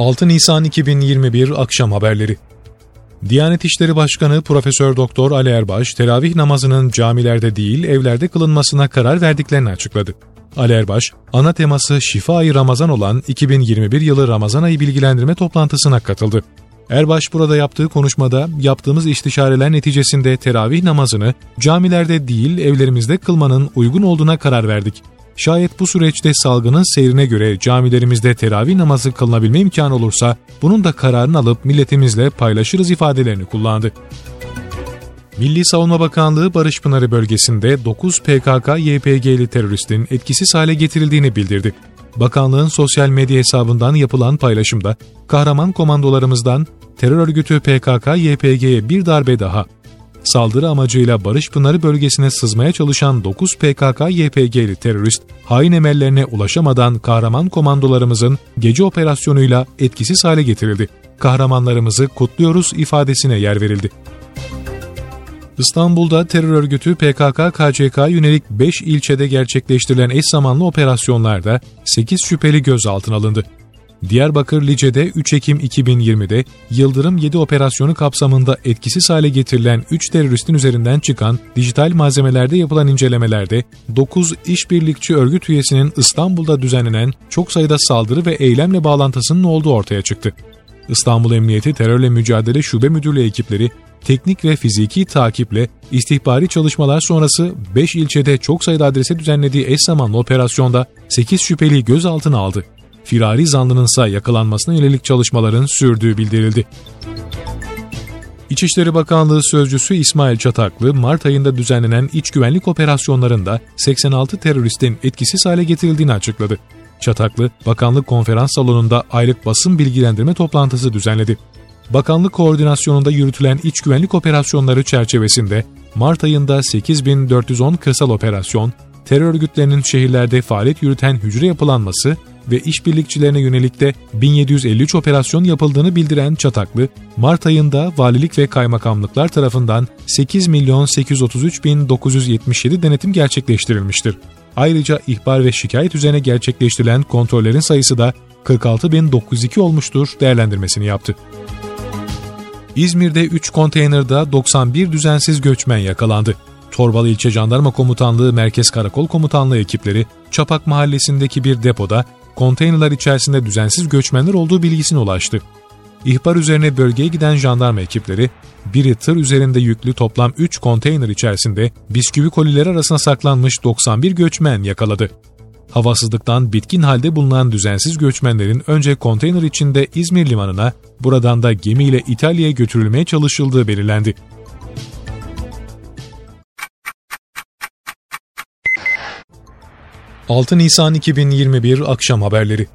6 Nisan 2021 Akşam Haberleri Diyanet İşleri Başkanı Profesör Doktor Ali Erbaş, teravih namazının camilerde değil evlerde kılınmasına karar verdiklerini açıkladı. Ali Erbaş, ana teması şifa-i Ramazan olan 2021 yılı Ramazan ayı bilgilendirme toplantısına katıldı. Erbaş burada yaptığı konuşmada yaptığımız istişareler neticesinde teravih namazını camilerde değil evlerimizde kılmanın uygun olduğuna karar verdik. Şayet bu süreçte salgının seyrine göre camilerimizde teravih namazı kılınabilme imkanı olursa bunun da kararını alıp milletimizle paylaşırız ifadelerini kullandı. Milli Savunma Bakanlığı Barış Pınarı bölgesinde 9 PKK-YPG'li teröristin etkisiz hale getirildiğini bildirdi. Bakanlığın sosyal medya hesabından yapılan paylaşımda kahraman komandolarımızdan terör örgütü PKK-YPG'ye bir darbe daha Saldırı amacıyla Barış Pınarı bölgesine sızmaya çalışan 9 PKK-YPG'li terörist, hain emellerine ulaşamadan kahraman komandolarımızın gece operasyonuyla etkisiz hale getirildi. Kahramanlarımızı kutluyoruz ifadesine yer verildi. İstanbul'da terör örgütü PKK-KCK yönelik 5 ilçede gerçekleştirilen eş zamanlı operasyonlarda 8 şüpheli gözaltına alındı. Diyarbakır Lice'de 3 Ekim 2020'de Yıldırım 7 operasyonu kapsamında etkisiz hale getirilen 3 teröristin üzerinden çıkan dijital malzemelerde yapılan incelemelerde 9 işbirlikçi örgüt üyesinin İstanbul'da düzenlenen çok sayıda saldırı ve eylemle bağlantısının olduğu ortaya çıktı. İstanbul Emniyeti Terörle Mücadele Şube Müdürlüğü ekipleri teknik ve fiziki takiple istihbari çalışmalar sonrası 5 ilçede çok sayıda adrese düzenlediği eş zamanlı operasyonda 8 şüpheli gözaltına aldı firari zanlının ise yakalanmasına yönelik çalışmaların sürdüğü bildirildi. İçişleri Bakanlığı Sözcüsü İsmail Çataklı, Mart ayında düzenlenen iç güvenlik operasyonlarında 86 teröristin etkisiz hale getirildiğini açıkladı. Çataklı, bakanlık konferans salonunda aylık basın bilgilendirme toplantısı düzenledi. Bakanlık koordinasyonunda yürütülen iç güvenlik operasyonları çerçevesinde Mart ayında 8410 kırsal operasyon, terör örgütlerinin şehirlerde faaliyet yürüten hücre yapılanması ve işbirlikçilerine yönelik de 1753 operasyon yapıldığını bildiren Çataklı, Mart ayında valilik ve kaymakamlıklar tarafından 8 milyon 833 bin 977 denetim gerçekleştirilmiştir. Ayrıca ihbar ve şikayet üzerine gerçekleştirilen kontrollerin sayısı da 46.902 olmuştur değerlendirmesini yaptı. İzmir'de 3 konteynerda 91 düzensiz göçmen yakalandı. Torbalı İlçe Jandarma Komutanlığı Merkez Karakol Komutanlığı ekipleri Çapak Mahallesi'ndeki bir depoda konteynerler içerisinde düzensiz göçmenler olduğu bilgisine ulaştı. İhbar üzerine bölgeye giden jandarma ekipleri, biri tır üzerinde yüklü toplam 3 konteyner içerisinde bisküvi kolileri arasına saklanmış 91 göçmen yakaladı. Havasızlıktan bitkin halde bulunan düzensiz göçmenlerin önce konteyner içinde İzmir limanına, buradan da gemiyle İtalya'ya götürülmeye çalışıldığı belirlendi. 6 Nisan 2021 Akşam Haberleri